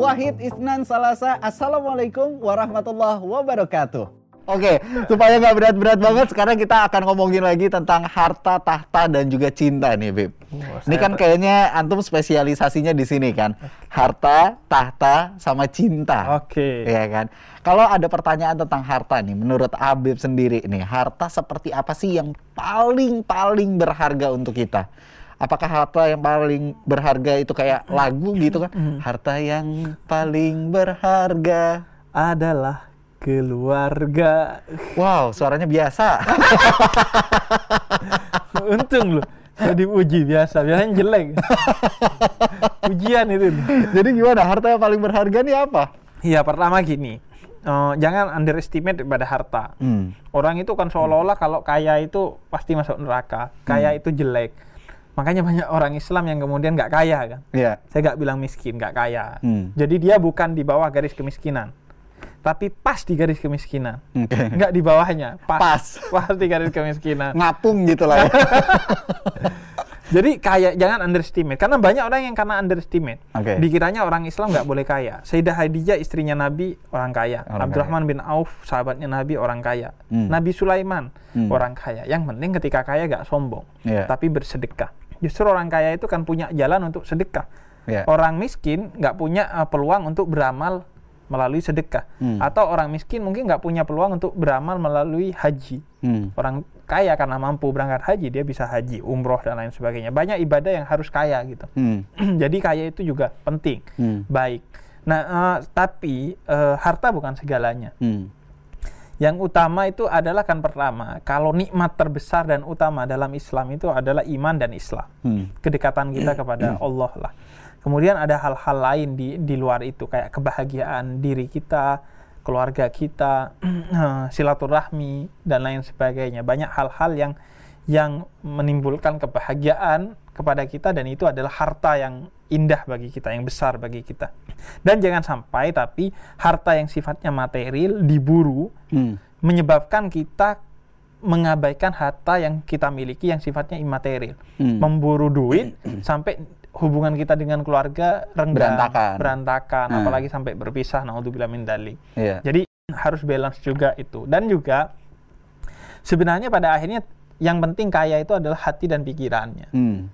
Wahid Isnan Salasa. Assalamualaikum warahmatullahi wabarakatuh. Oke, supaya nggak berat-berat banget, sekarang kita akan ngomongin lagi tentang harta, tahta, dan juga cinta nih, Bib. Oh, Ini kan kayaknya antum spesialisasinya di sini kan, harta, tahta, sama cinta. Oke. Iya kan. Kalau ada pertanyaan tentang harta nih, menurut Habib sendiri nih, harta seperti apa sih yang paling paling berharga untuk kita? Apakah harta yang paling berharga itu kayak lagu gitu kan? Harta yang paling berharga. Adalah keluarga. Wow, suaranya biasa. Untung loh. Saya diuji biasa, biasanya jelek. Ujian itu. Jadi gimana? Harta yang paling berharga nih apa? Iya, pertama gini. eh, jangan underestimate pada harta. Hmm. Orang itu kan seolah-olah kalau kaya itu pasti masuk neraka. Kaya itu jelek. Makanya banyak orang Islam yang kemudian nggak kaya kan. Iya. Saya nggak bilang miskin, nggak kaya. Hmm. Jadi dia bukan di bawah garis kemiskinan. Tapi pas di garis kemiskinan. Nggak di bawahnya. Pas. Pas. Pas di garis kemiskinan. Ngapung gitu lah ya. Jadi kaya jangan underestimate karena banyak orang yang karena underestimate Oke. dikiranya orang Islam nggak boleh kaya. Sayyidah Khadijah istrinya Nabi orang kaya, Orang Abdurrahman bin Auf sahabatnya Nabi orang kaya, Hmm. Nabi Sulaiman Hmm. orang kaya. Yang penting ketika kaya nggak sombong, Iya. tapi bersedekah. Justru orang kaya itu kan punya jalan untuk sedekah. Iya. Orang miskin nggak punya uh, peluang untuk beramal melalui sedekah, Hmm. atau orang miskin mungkin nggak punya peluang untuk beramal melalui haji. Hmm. Orang kaya karena mampu berangkat haji, dia bisa haji, umroh dan lain sebagainya. Banyak ibadah yang harus kaya gitu. Hmm. Jadi kaya itu juga penting, Hmm. baik. Nah, eh, tapi eh, harta bukan segalanya. Hmm. Yang utama itu adalah kan pertama, kalau nikmat terbesar dan utama dalam Islam itu adalah iman dan Islam. Hmm. Kedekatan kita kepada Allah lah. Kemudian ada hal-hal lain di di luar itu kayak kebahagiaan diri kita, keluarga kita, silaturahmi dan lain sebagainya. Banyak hal-hal yang yang menimbulkan kebahagiaan kepada kita dan itu adalah harta yang indah bagi kita, yang besar bagi kita. Dan jangan sampai tapi harta yang sifatnya material diburu Hmm. menyebabkan kita mengabaikan harta yang kita miliki yang sifatnya imaterial. Hmm. Memburu duit sampai hubungan kita dengan keluarga renggang, Berantakan. berantakan, Hmm. apalagi sampai berpisah naudzubillah min dzalik. Iya. Jadi harus balance juga itu. Dan juga sebenarnya pada akhirnya yang penting kaya itu adalah hati dan pikirannya. Hmm.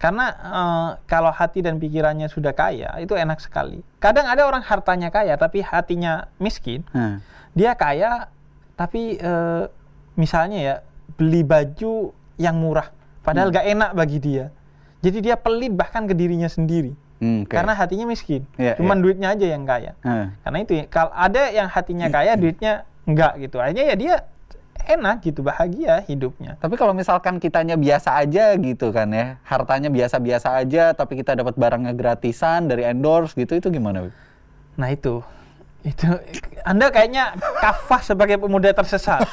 Karena eh, kalau hati dan pikirannya sudah kaya, itu enak sekali. Kadang ada orang hartanya kaya tapi hatinya miskin. Hmm. Dia kaya tapi eh, misalnya ya beli baju yang murah padahal Hmm. gak enak bagi dia. Jadi dia pelit bahkan ke dirinya sendiri. Hmm, oke. Karena hatinya miskin. Iya, Cuman iya. duitnya aja yang kaya. Hmm. Karena itu ya, kalau ada yang hatinya kaya duitnya enggak gitu. Akhirnya ya dia enak gitu bahagia hidupnya. Tapi kalau misalkan kitanya biasa aja gitu kan ya, hartanya biasa-biasa aja, tapi kita dapat barangnya gratisan dari endorse gitu, itu gimana? Nah itu itu Anda kayaknya kafah sebagai pemuda tersesat.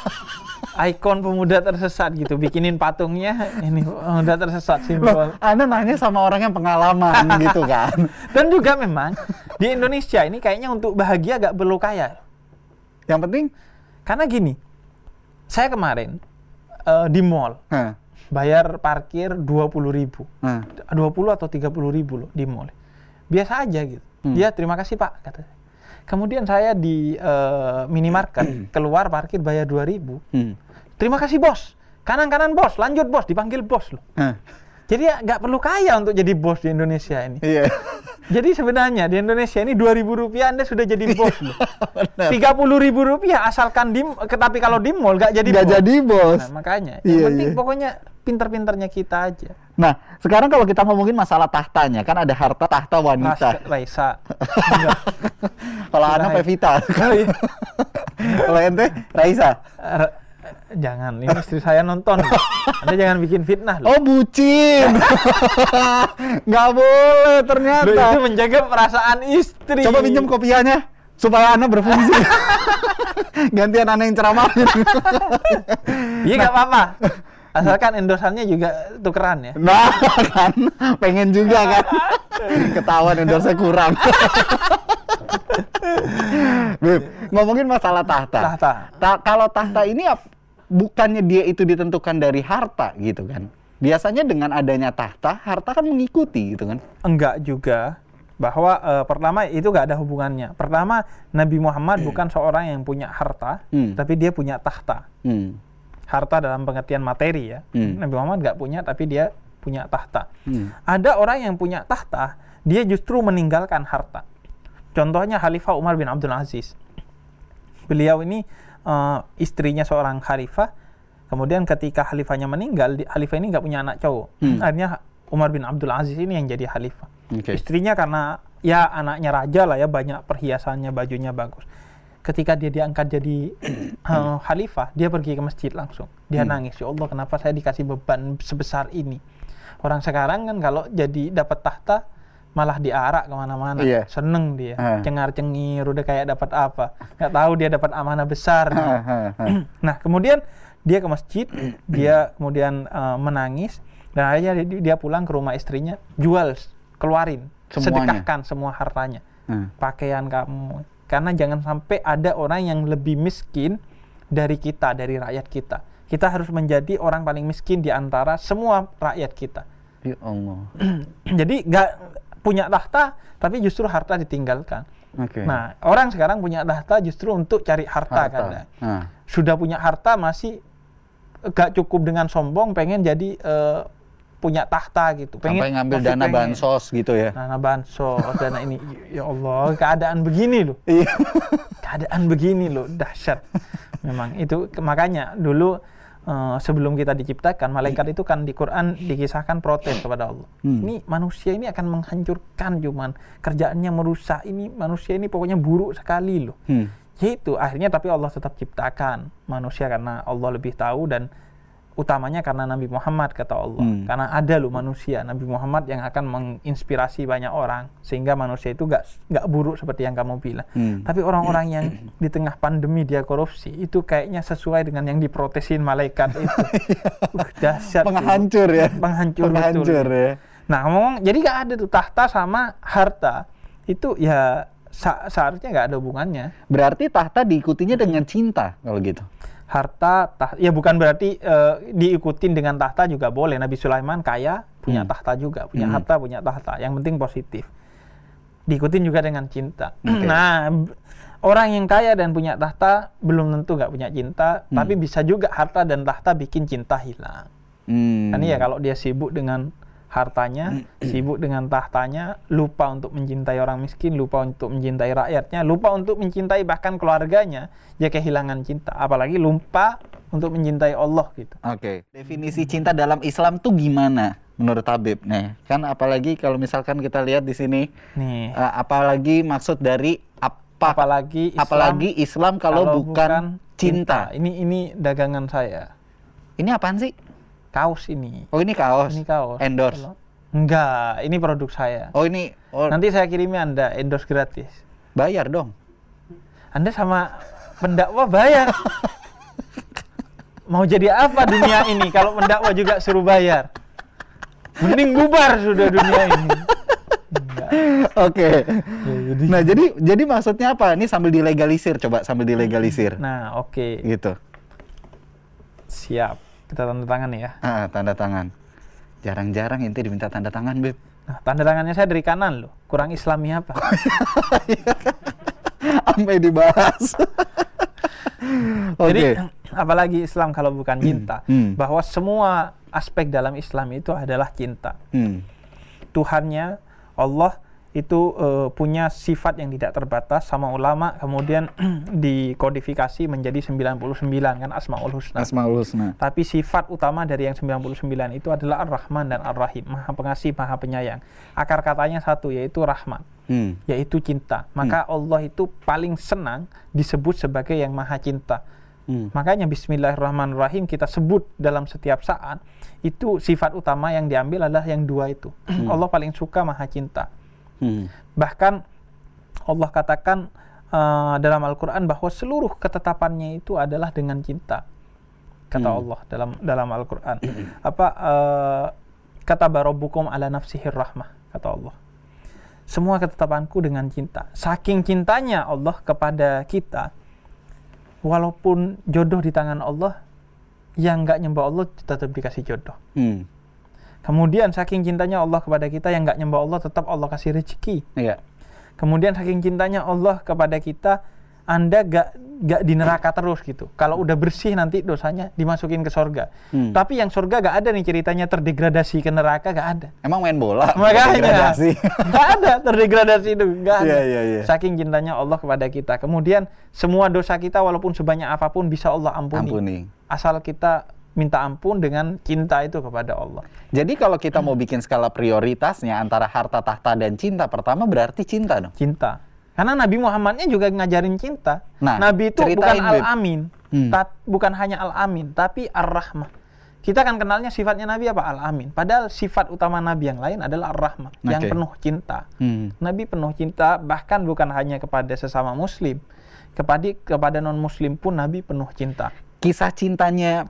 Ikon pemuda tersesat gitu, bikinin patungnya ini pemuda tersesat Loh, simbol. Anda nanya sama orang yang pengalaman gitu kan? Dan juga memang di Indonesia ini kayaknya untuk bahagia gak perlu kaya. Yang penting, Karena gini, saya kemarin eh, di mall Hah, bayar parkir 20.000 ribu. hah, 20 atau 30 ribu loh di mall. Biasa aja gitu. Hmm. Dia terima kasih pak kata. Kemudian saya di eh, minimarket keluar parkir bayar 2000. hmm, Terima kasih bos. Kanan kanan bos, lanjut bos, dipanggil bos loh. hah, Jadi ya nggak perlu kaya untuk jadi bos di Indonesia ini. iya, Jadi sebenarnya di Indonesia ini 2000 rupiah Anda sudah jadi bos loh. benar. 30 ribu rupiah asalkan di, tapi kalau di mall nggak jadi Nggak jadi bos. Nah, makanya yang Iya, penting iya. pokoknya pinter-pinternya kita aja. Nah, sekarang kalau kita ngomongin masalah tahtanya, kan ada harta tahta wanita. Ras, Raisa. Kalau Ana Kirain. Pevita, Oh, iya. kalau ente Raisa. Jangan, ini istri saya nonton. Anda jangan bikin fitnah loh. Oh bucin, nggak boleh Loh, ternyata. itu menjaga perasaan istri. Coba pinjam kopiahnya supaya Ana berfungsi. Gantian Ana yang ceramahin. Iya nggak apa-apa. Asalkan endorsannya juga tukeran ya. Nah, kan pengen juga kan. Ketahuan endorse kurang. Bib, ngomongin masalah tahta. Tahta. Ta- kalau tahta ini bukannya dia itu ditentukan dari harta gitu kan. Biasanya dengan adanya tahta, harta kan mengikuti gitu kan. Enggak juga. bahwa eh, pertama itu gak ada hubungannya. Pertama Nabi Muhammad bukan seorang yang punya harta, Hmm. tapi dia punya tahta. Hmm. Harta dalam pengertian materi ya. Hmm. Nabi Muhammad gak punya, tapi dia punya tahta. Hmm. Ada orang yang punya tahta, dia justru meninggalkan harta. Contohnya Khalifah Umar bin Abdul Aziz. Beliau ini eh, istrinya seorang khalifah. Kemudian ketika khalifahnya meninggal, khalifah ini nggak punya anak cowok. Hmm. Akhirnya Umar bin Abdul Aziz ini yang jadi khalifah. Oke. Istrinya karena ya anaknya raja lah ya banyak perhiasannya, bajunya bagus. Ketika dia diangkat jadi eh, khalifah, dia pergi ke masjid langsung. Dia Hmm. nangis, ya Allah kenapa saya dikasih beban sebesar ini? Orang sekarang kan kalau jadi dapat tahta malah diarak ke mana-mana, Iya. seneng dia, Ah. cengar cengir, udah kayak dapat apa? Nggak tahu dia dapat amanah besar. ha, ha. Nah, kemudian dia ke masjid, dia kemudian eh, menangis dan akhirnya dia, dia pulang ke rumah istrinya, jual, keluarin, Semuanya. sedekahkan semua hartanya, Hmm. pakaian kamu. Karena jangan sampai ada orang yang lebih miskin dari kita, dari rakyat kita. Kita harus menjadi orang paling miskin di antara semua rakyat kita. Ya Allah. Jadi nggak punya tahta, tapi justru harta ditinggalkan. Oke. Nah, orang sekarang punya tahta justru untuk cari harta, Harta. kan. Nah. Sudah punya harta masih gak cukup dengan sombong, pengen jadi eh, punya tahta gitu. Pengen Sampai ngambil dana pengen. bansos gitu ya. Dana bansos, dana ini. Ya Allah, keadaan begini loh. Iya. Keadaan begini loh, dahsyat. Memang itu makanya dulu eh, sebelum kita diciptakan, malaikat itu kan di Quran dikisahkan protes kepada Allah. Hmm. Ini manusia ini akan menghancurkan cuman kerjaannya merusak ini manusia ini pokoknya buruk sekali loh. Hmm. Yaitu akhirnya tapi Allah tetap ciptakan manusia karena Allah lebih tahu dan utamanya karena Nabi Muhammad kata Allah. Hmm. Karena ada loh manusia Nabi Muhammad yang akan menginspirasi banyak orang sehingga manusia itu gak nggak buruk seperti yang kamu bilang. Hmm. Tapi orang-orang yang di tengah pandemi dia korupsi itu kayaknya sesuai dengan yang diprotesin malaikat itu. uh, dahsyat. Penghancur ya. Penghancur, Penghancur betul. ya. Nah, ngomong jadi gak ada tuh tahta sama harta. Itu ya seharusnya nggak ada hubungannya. Berarti tahta diikutinya dengan cinta kalau gitu. Harta tah ya bukan berarti eh, diikutin dengan tahta juga boleh Nabi Sulaiman kaya punya Hmm. tahta juga punya Hmm. harta punya tahta yang penting positif diikutin juga dengan cinta Oke. nah b- orang yang kaya dan punya tahta belum tentu nggak punya cinta Hmm. tapi bisa juga harta dan tahta bikin cinta hilang Hmm. kan iya kalau dia sibuk dengan hartanya sibuk dengan tahtanya lupa untuk mencintai orang miskin lupa untuk mencintai rakyatnya lupa untuk mencintai bahkan keluarganya ya kehilangan cinta apalagi lupa untuk mencintai Allah gitu Oke. Definisi cinta dalam Islam tuh gimana menurut Habib? Nih, kan apalagi kalau misalkan kita lihat di sini nih eh, apalagi maksud dari apa apalagi Islam, apalagi Islam kalau, bukan, cinta. ini ini dagangan saya Ini apaan sih? Kaos ini Oh, ini kaos. ini kaos Endorse. Enggak ini produk saya Oh, ini oh, nanti saya kirimi anda endorse gratis bayar dong. Anda sama pendakwa bayar. Mau jadi apa dunia ini kalau pendakwa juga suruh bayar? Mending bubar sudah dunia ini. Oke. Ya, jadi Nah, jadi jadi maksudnya apa? Ini sambil dilegalisir coba sambil dilegalisir. Nah, oke. Gitu. Siap. Kita tanda tangan ya. Ah, tanda tangan. Jarang-jarang inti diminta tanda tangan, Beb. Nah, tanda tangannya saya dari kanan loh. Kurang islami apa? Sampai dibahas. Oke. Jadi apalagi Islam kalau bukan cinta, Hmm. bahwa semua aspek dalam Islam itu adalah cinta. Hmm. Tuhannya Allah itu eh, punya sifat yang tidak terbatas sama ulama kemudian dikodifikasi menjadi 99 kan Asmaul Husna. Asmaul Husna. Tapi sifat utama dari yang 99 itu adalah Ar-Rahman dan Ar-Rahim, Maha Pengasih, Maha Penyayang. Akar katanya satu yaitu rahmat, Hmm. yaitu cinta. Maka Allah itu paling senang disebut sebagai yang Maha Cinta. Hmm. Makanya Bismillahirrahmanirrahim kita sebut dalam setiap saat itu sifat utama yang diambil adalah yang dua itu. Allah paling suka Maha Cinta. Hmm. Bahkan Allah katakan eh, dalam Al-Qur'an bahwa seluruh ketetapannya itu adalah dengan cinta. Kata Hmm. Allah dalam dalam Al-Qur'an. Apa eh, kata barobukum ala nafsihir rahmah kata Allah. Semua ketetapanku dengan cinta. Saking cintanya Allah kepada kita, walaupun jodoh di tangan Allah, yang nggak nyembah Allah tetap dikasih jodoh. Hmm. Kemudian saking cintanya Allah kepada kita yang nggak nyembah Allah tetap Allah kasih rezeki. Iya. Kemudian saking cintanya Allah kepada kita, Anda gak, gak di neraka terus gitu. Kalau udah bersih nanti dosanya dimasukin ke sorga. Hmm. Tapi yang sorga gak ada nih ceritanya terdegradasi ke neraka, gak ada. Emang main bola? Makanya gak ada terdegradasi itu, gak ada. Iya, iya, iya. Saking cintanya Allah kepada kita. Kemudian semua dosa kita walaupun sebanyak apa pun bisa Allah ampuni. Ampuni. Asal kita minta ampun dengan cinta itu kepada Allah. Jadi kalau kita mau bikin skala prioritasnya antara harta tahta dan cinta, pertama berarti cinta dong. Cinta. Karena Nabi Muhammadnya juga ngajarin cinta. Nah, Nabi itu bukan al-amin, Hmm. ta- bukan hanya al-amin, tapi ar-rahmah. Kita kan kenalnya sifatnya Nabi apa? Al-amin. Padahal sifat utama Nabi yang lain adalah ar-rahmah, yang Oke. penuh cinta. Hmm. Nabi penuh cinta bahkan bukan hanya kepada sesama muslim, kepada kepada non-muslim pun Nabi penuh cinta. Kisah cintanya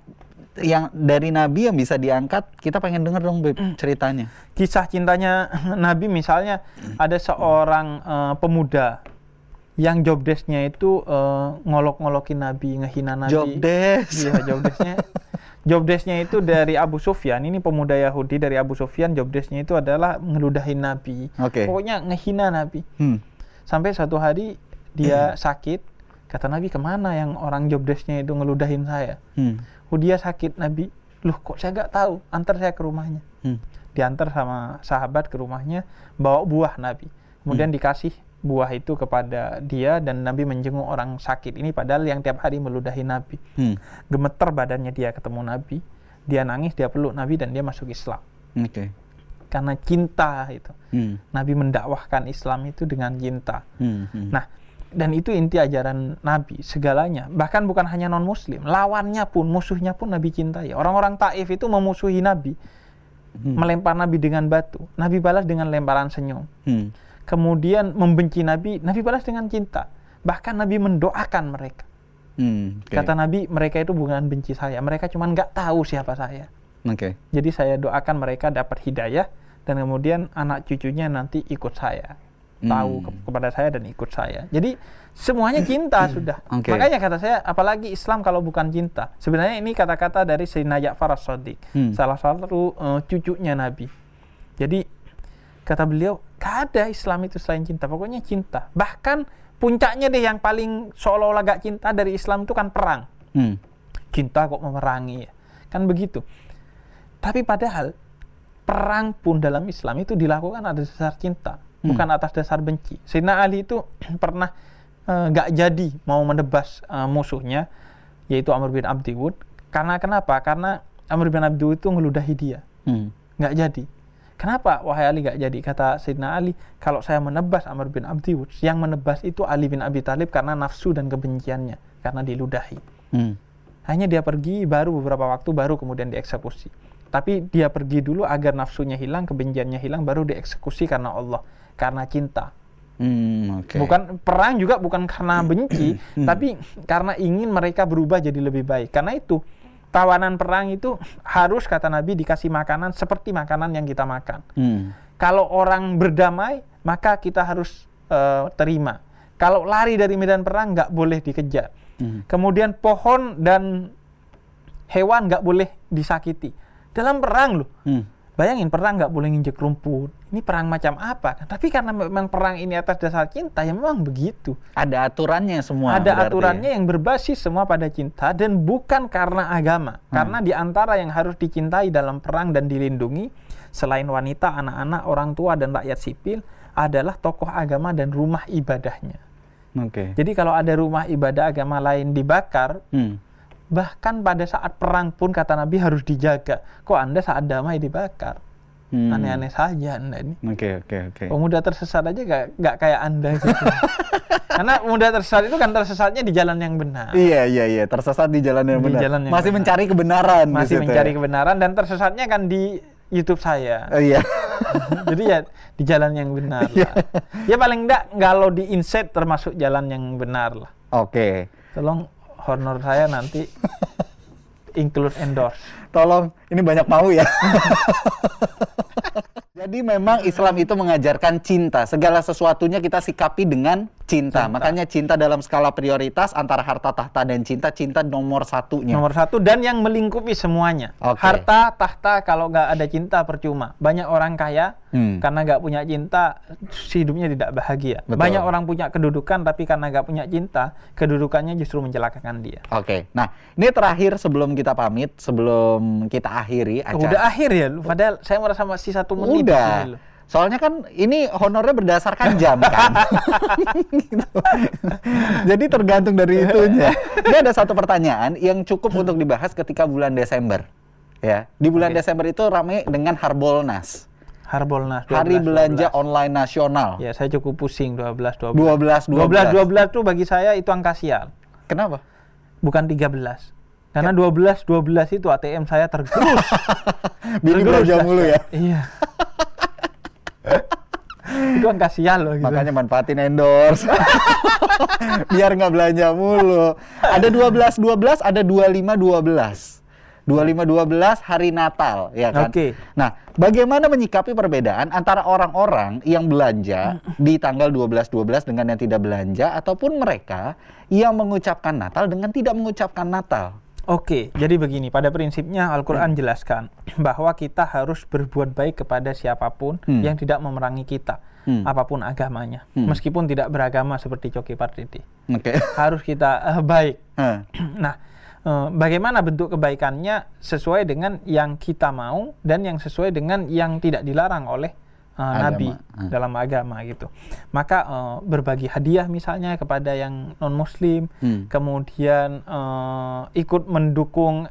yang dari Nabi yang bisa diangkat, kita pengen denger dong Beb, Hmm. ceritanya. Kisah cintanya Nabi misalnya ada seorang eh, pemuda yang job desk-nya itu eh, ngolok-ngolokin Nabi, ngehina Nabi. Job desk. Iya, job desk-nya. job desk-nya itu dari Abu Sufyan. Ini pemuda Yahudi dari Abu Sufyan. Job desk-nya itu adalah ngeludahin Nabi. Oke. Pokoknya ngehina Nabi. Hmm. Sampai satu hari dia sakit. Kata Nabi, ke mana yang orang job desk-nya itu ngeludahin saya? Hmm. Oh, dia sakit Nabi. Loh kok saya nggak tahu? Antar saya ke rumahnya. Hmm. Diantar sama sahabat ke rumahnya, bawa buah Nabi. Kemudian dikasih buah itu kepada dia dan Nabi menjenguk orang sakit ini padahal yang tiap hari meludahi Nabi. Hmm. Gemeter badannya dia ketemu Nabi, dia nangis, dia peluk Nabi dan dia masuk Islam. Oke. Karena cinta itu. Hmm. Nabi mendakwahkan Islam itu dengan cinta. Hmm. Hmm. Nah, dan itu inti ajaran Nabi segalanya. Bahkan bukan hanya non Muslim, lawannya pun, musuhnya pun Nabi cintai. Orang-orang Taif itu memusuhi Nabi, Hmm. melempar Nabi dengan batu. Nabi balas dengan lemparan senyum. Hmm. Kemudian membenci Nabi, Nabi balas dengan cinta. Bahkan Nabi mendoakan mereka. Hmm. Oke. Kata Nabi, mereka itu bukan benci saya, mereka cuma nggak tahu siapa saya. Oke. Jadi saya doakan mereka dapat hidayah dan kemudian anak cucunya nanti ikut saya. Tahu Hmm. ke- kepada saya dan ikut saya. Jadi semuanya cinta sudah. Oke. Makanya kata saya apalagi Islam kalau bukan cinta. Sebenarnya ini kata-kata dari Sayyidina Ja'far as-Shadiq, Hmm. salah satu eh, cucunya Nabi. Jadi kata beliau, gak ada Islam itu selain cinta. Pokoknya cinta. Bahkan puncaknya deh yang paling seolah-olah gak cinta dari Islam itu kan perang Hmm. cinta kok memerangi ya. Kan begitu. Tapi padahal perang pun dalam Islam itu dilakukan atas dasar cinta, Hmm. bukan atas dasar benci. Sayyidina Ali itu pernah eh, nggak jadi mau menebas eh, musuhnya yaitu Amr bin Abdi Wud. Karena kenapa? Karena Amr bin Abdi Wud itu ngeludahi dia. Hmm. Nggak jadi. Kenapa wahai Ali nggak jadi? Kata Sayyidina Ali, kalau saya menebas Amr bin Abdi Wud, yang menebas itu Ali bin Abi Thalib karena nafsu dan kebenciannya, karena diludahi. Hmm. Hanya dia pergi baru beberapa waktu baru kemudian dieksekusi. Tapi dia pergi dulu agar nafsunya hilang, kebenciannya hilang baru dieksekusi karena Allah, karena cinta. Hmm. Oke. Bukan perang juga bukan karena benci, tapi karena ingin mereka berubah jadi lebih baik. Karena itu tawanan perang itu harus kata Nabi dikasih makanan seperti makanan yang kita makan. Hmm. Kalau orang berdamai, maka kita harus eh, terima. Kalau lari dari medan perang nggak boleh dikejar. Hmm. Kemudian pohon dan hewan nggak boleh disakiti. Dalam perang loh. Hmm. Bayangin perang nggak boleh nginjek rumput. Ini perang macam apa? Tapi karena memang perang ini atas dasar cinta, ya memang begitu. Ada aturannya semua. Ada berarti aturannya ya? yang berbasis semua pada cinta dan bukan karena agama. Hmm. Karena di antara yang harus dicintai dalam perang dan dilindungi selain wanita, anak-anak, orang tua dan rakyat sipil adalah tokoh agama dan rumah ibadahnya. Oke. Jadi kalau ada rumah ibadah agama lain dibakar, Hmm. Bahkan pada saat perang pun kata Nabi harus dijaga. Kok Anda saat damai dibakar? Hmm. Aneh-aneh saja Anda ini. Oke oke oke. Pemuda tersesat aja gak, gak kayak Anda gitu. Karena pemuda tersesat itu kan tersesatnya di jalan yang benar. Iya iya iya tersesat di jalan yang Di benar. jalan yang Masih benar. mencari kebenaran. Masih mencari ya. kebenaran dan tersesatnya kan di YouTube saya. Oh, iya. Jadi ya di jalan yang benar lah. Ya paling enggak kalau di insight termasuk jalan yang benar lah. Oke. Tolong honor saya nanti include endorse. Tolong ini banyak mau ya. Jadi memang Islam itu mengajarkan cinta. Segala sesuatunya kita sikapi dengan Cinta. Makanya cinta dalam skala prioritas antara harta tahta dan cinta, cinta nomor satunya. Nomor satu dan yang melingkupi semuanya. Oke. Harta, tahta, kalau nggak ada cinta percuma. Banyak orang kaya Hmm. karena nggak punya cinta, hidupnya tidak bahagia. Betul. Banyak orang punya kedudukan tapi karena nggak punya cinta, kedudukannya justru mencelakakan dia. Oke. Nah, ini terakhir sebelum kita pamit, sebelum kita akhiri acara. Udah akhir ya, padahal saya merasa masih satu menit. Udah. sini, lu. Soalnya kan ini honornya berdasarkan jam kan. Gitu. Jadi tergantung dari itunya. Ini ada satu pertanyaan yang cukup untuk dibahas ketika bulan Desember. Ya, di bulan Oke. Desember itu ramai dengan Harbolnas, Harbolnas 12, Hari Belanja 12. Online Nasional. Ya, saya cukup pusing 12 12. 12 12 12. 12 tuh bagi saya itu angka sial, Kenapa? bukan 13. Karena 12 12 itu ATM saya tergerus. Bini Tergerus belanja mulu ya. Iya. itu angka sial loh gitu. Makanya manfaatin endorse. Biar nggak belanja mulu. Ada 12 12, ada 25 12. 25 12 hari Natal, ya kan? Oke. Nah, bagaimana menyikapi perbedaan antara orang-orang yang belanja di tanggal 12 12 dengan yang tidak belanja ataupun mereka yang mengucapkan Natal dengan tidak mengucapkan Natal? Oke, jadi begini, pada prinsipnya Al-Qur'an Hmm. jelaskan bahwa kita harus berbuat baik kepada siapa pun Hmm. yang tidak memerangi kita, Hmm. apa pun agamanya, Hmm. meskipun tidak beragama seperti Coki Pardede. Oke. Harus kita eh, baik. Hah. Nah, eh, bagaimana bentuk kebaikannya sesuai dengan yang kita mau dan yang sesuai dengan yang tidak dilarang oleh eh, Agama. Nabi Hmm. dalam agama gitu. Maka eh, berbagi hadiah misalnya kepada yang non Muslim, Hmm. kemudian eh, ikut mendukung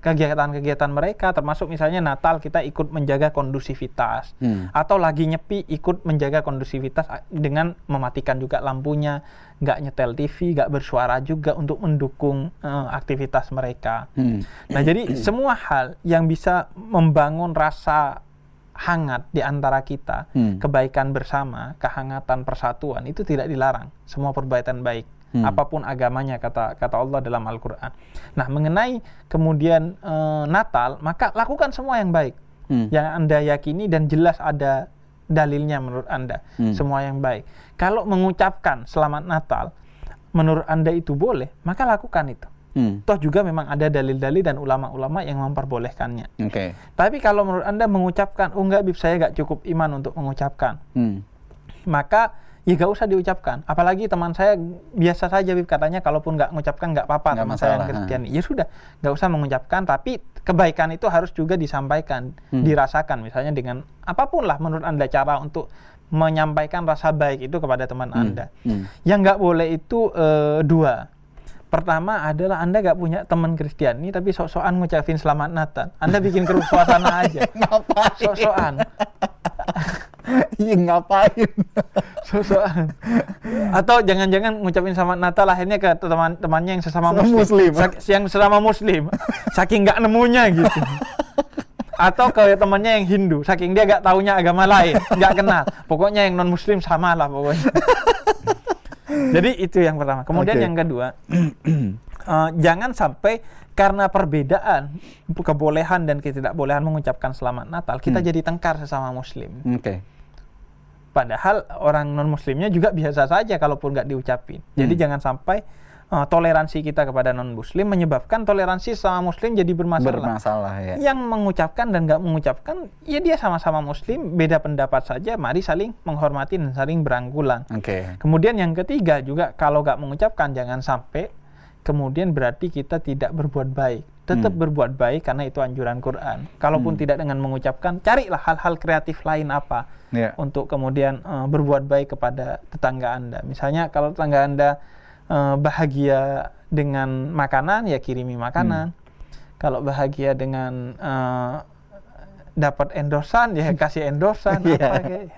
kegiatan-kegiatan mereka, termasuk misalnya Natal kita ikut menjaga kondusivitas Hmm. atau lagi nyepi ikut menjaga kondusivitas dengan mematikan juga lampunya, nggak nyetel TV, nggak bersuara juga untuk mendukung eh, aktivitas mereka. Hmm. Nah, jadi semua hal yang bisa membangun rasa hangat di antara kita, Hmm. kebaikan bersama, kehangatan persatuan itu tidak dilarang. Semua perbuatan baik, Hmm. apa pun agamanya kata kata Allah dalam Al-Qur'an. Nah, mengenai kemudian eh, Natal, maka lakukan semua yang baik Hmm. yang Anda yakini dan jelas ada dalilnya menurut Anda. Hmm. Semua yang baik. Kalau mengucapkan selamat Natal menurut Anda itu boleh, maka lakukan itu. Hmm. Toh juga memang ada dalil-dalil dan ulama-ulama yang memperbolehkannya. Oke. Tapi kalau menurut Anda mengucapkan, oh enggak Bib, saya enggak cukup iman untuk mengucapkan. Hmm. Maka ya gak usah diucapkan. Apalagi teman saya biasa saja Bib katanya kalaupun nggak mengucapkan nggak apa-apa teman saya yang masalah, Kristen. Ya sudah, nggak usah mengucapkan tapi kebaikan itu harus juga disampaikan, Hmm. dirasakan misalnya dengan apa pun lah menurut Anda cara untuk menyampaikan rasa baik itu kepada teman Hmm. Anda. Hmm. Yang nggak boleh itu eh, dua. Pertama adalah Anda nggak punya teman Kristiani tapi sok-sokan ngucapin selamat Natal. Anda bikin keruh suasana aja. Ngapain? Sok-sokan. Iya ngapain? Sok-sokan. Atau jangan-jangan ngucapin selamat Natal akhirnya ke teman-temannya yang sesama muslim. muslim. Sak- yang sesama muslim. Saking nggak nemunya gitu. Atau ke temannya yang Hindu, saking dia nggak taunya agama lain, nggak kenal. Pokoknya yang non Muslim sama lah pokoknya. Jadi itu yang pertama. Kemudian Oke. yang kedua, eh, jangan sampai karena perbedaan kebolehan dan ketidakbolehan mengucapkan selamat Natal, kita Hmm. jadi tengkar sesama Muslim. Oke. Padahal orang non Muslimnya juga biasa saja kalaupun nggak diucapin. Jadi Hmm. jangan sampai eh, toleransi kita kepada non Muslim menyebabkan toleransi sama Muslim jadi bermasalah. Bermasalah ya. Yang mengucapkan dan nggak mengucapkan, ya dia sama-sama Muslim, beda pendapat saja. Mari saling menghormati dan saling berangkulan. Oke. Kemudian yang ketiga juga kalau nggak mengucapkan jangan sampai kemudian berarti kita tidak berbuat baik. Tetap Hmm. berbuat baik karena itu anjuran Quran. Kalaupun Hmm. tidak dengan mengucapkan, carilah hal-hal kreatif lain apa Ya. untuk kemudian eh, berbuat baik kepada tetangga Anda. Misalnya kalau tetangga Anda eh, bahagia dengan makanan ya kirimi makanan. Kalau bahagia dengan eh, dapat endorsan ya kasih endorsan Iya. apa kayak.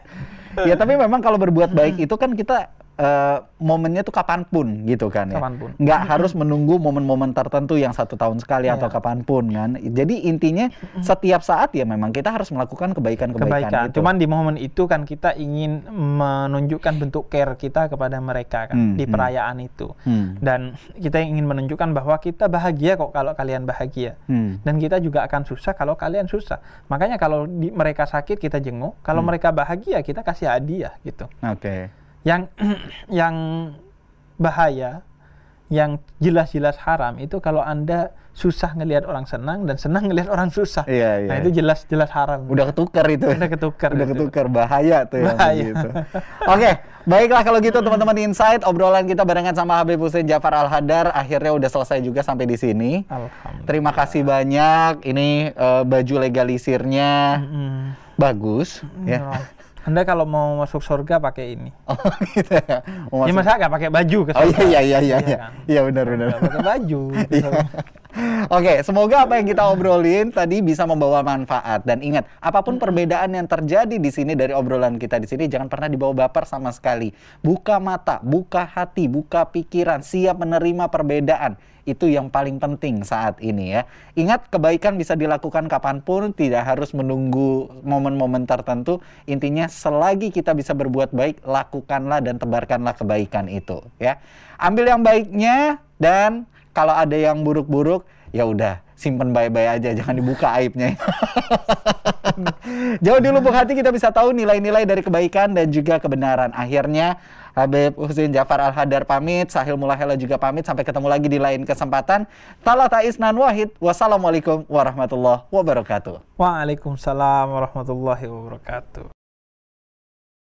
ya tapi memang kalau berbuat baik itu kan kita eh, momennya tuh kapan pun gitu kan ya. Kapan pun. Nggak harus menunggu momen-momen tertentu yang satu tahun sekali atau Iya. kapan pun kan. Jadi intinya setiap saat ya memang kita harus melakukan kebaikan-kebaikan kebaikan. itu. Cuman di momen itu kan kita ingin menunjukkan bentuk care kita kepada mereka kan Hmm, di hmm. perayaan itu. Hmm. Dan kita ingin menunjukkan bahwa kita bahagia kok kalau kalian bahagia. Hmm. Dan kita juga akan susah kalau kalian susah. Makanya kalau di- mereka sakit kita jenguk, kalau Hmm. mereka bahagia kita kasih hadiah gitu. Oke. Yang yang bahaya, yang jelas-jelas haram itu kalau anda susah ngelihat orang senang dan senang ngelihat orang susah. Iya, iya. Nah itu jelas-jelas haram. Udah ketukar itu. Udah ketukar Udah itu. ketukar bahaya tuh yang Bahaya. begitu. Oke, baiklah kalau gitu teman-teman Insight obrolan kita barengan sama Habib Hussein Jafar Al Hadar akhirnya udah selesai juga sampai di sini. Alhamdulillah. Terima kasih banyak. Ini eh, baju legalisirnya Mm. bagus ya. Ya. Anda kalau mau masuk surga pakai ini. Oh gitu ya. Mau Ya masuk- masa nggak pakai baju ke Oh iya surga? iya iya iya. Iya Iya kan? Iya, benar benar. Nggak pakai baju. ke Iya. Oke, semoga apa yang kita obrolin tadi bisa membawa manfaat dan ingat, apa pun perbedaan yang terjadi di sini dari obrolan kita di sini jangan pernah dibawa baper sama sekali. Buka mata, buka hati, buka pikiran, siap menerima perbedaan. Itu yang paling penting saat ini ya. Ingat kebaikan bisa dilakukan kapan pun, tidak harus menunggu momen-momen tertentu. Intinya selagi kita bisa berbuat baik, lakukanlah dan tebarkanlah kebaikan itu ya. Ambil yang baiknya dan kalau ada yang buruk-buruk ya udah simpen baik-baik aja jangan dibuka aibnya jauh di lubuk hati kita bisa tahu nilai-nilai dari kebaikan dan juga kebenaran akhirnya Habib Husin Jafar Al Hadar pamit Sahil Mulahela juga pamit. Sampai ketemu lagi di lain kesempatan. Talata Isnan Wahid wassalamualaikum warahmatullahi wabarakatuh. Waalaikumsalam warahmatullahi wabarakatuh.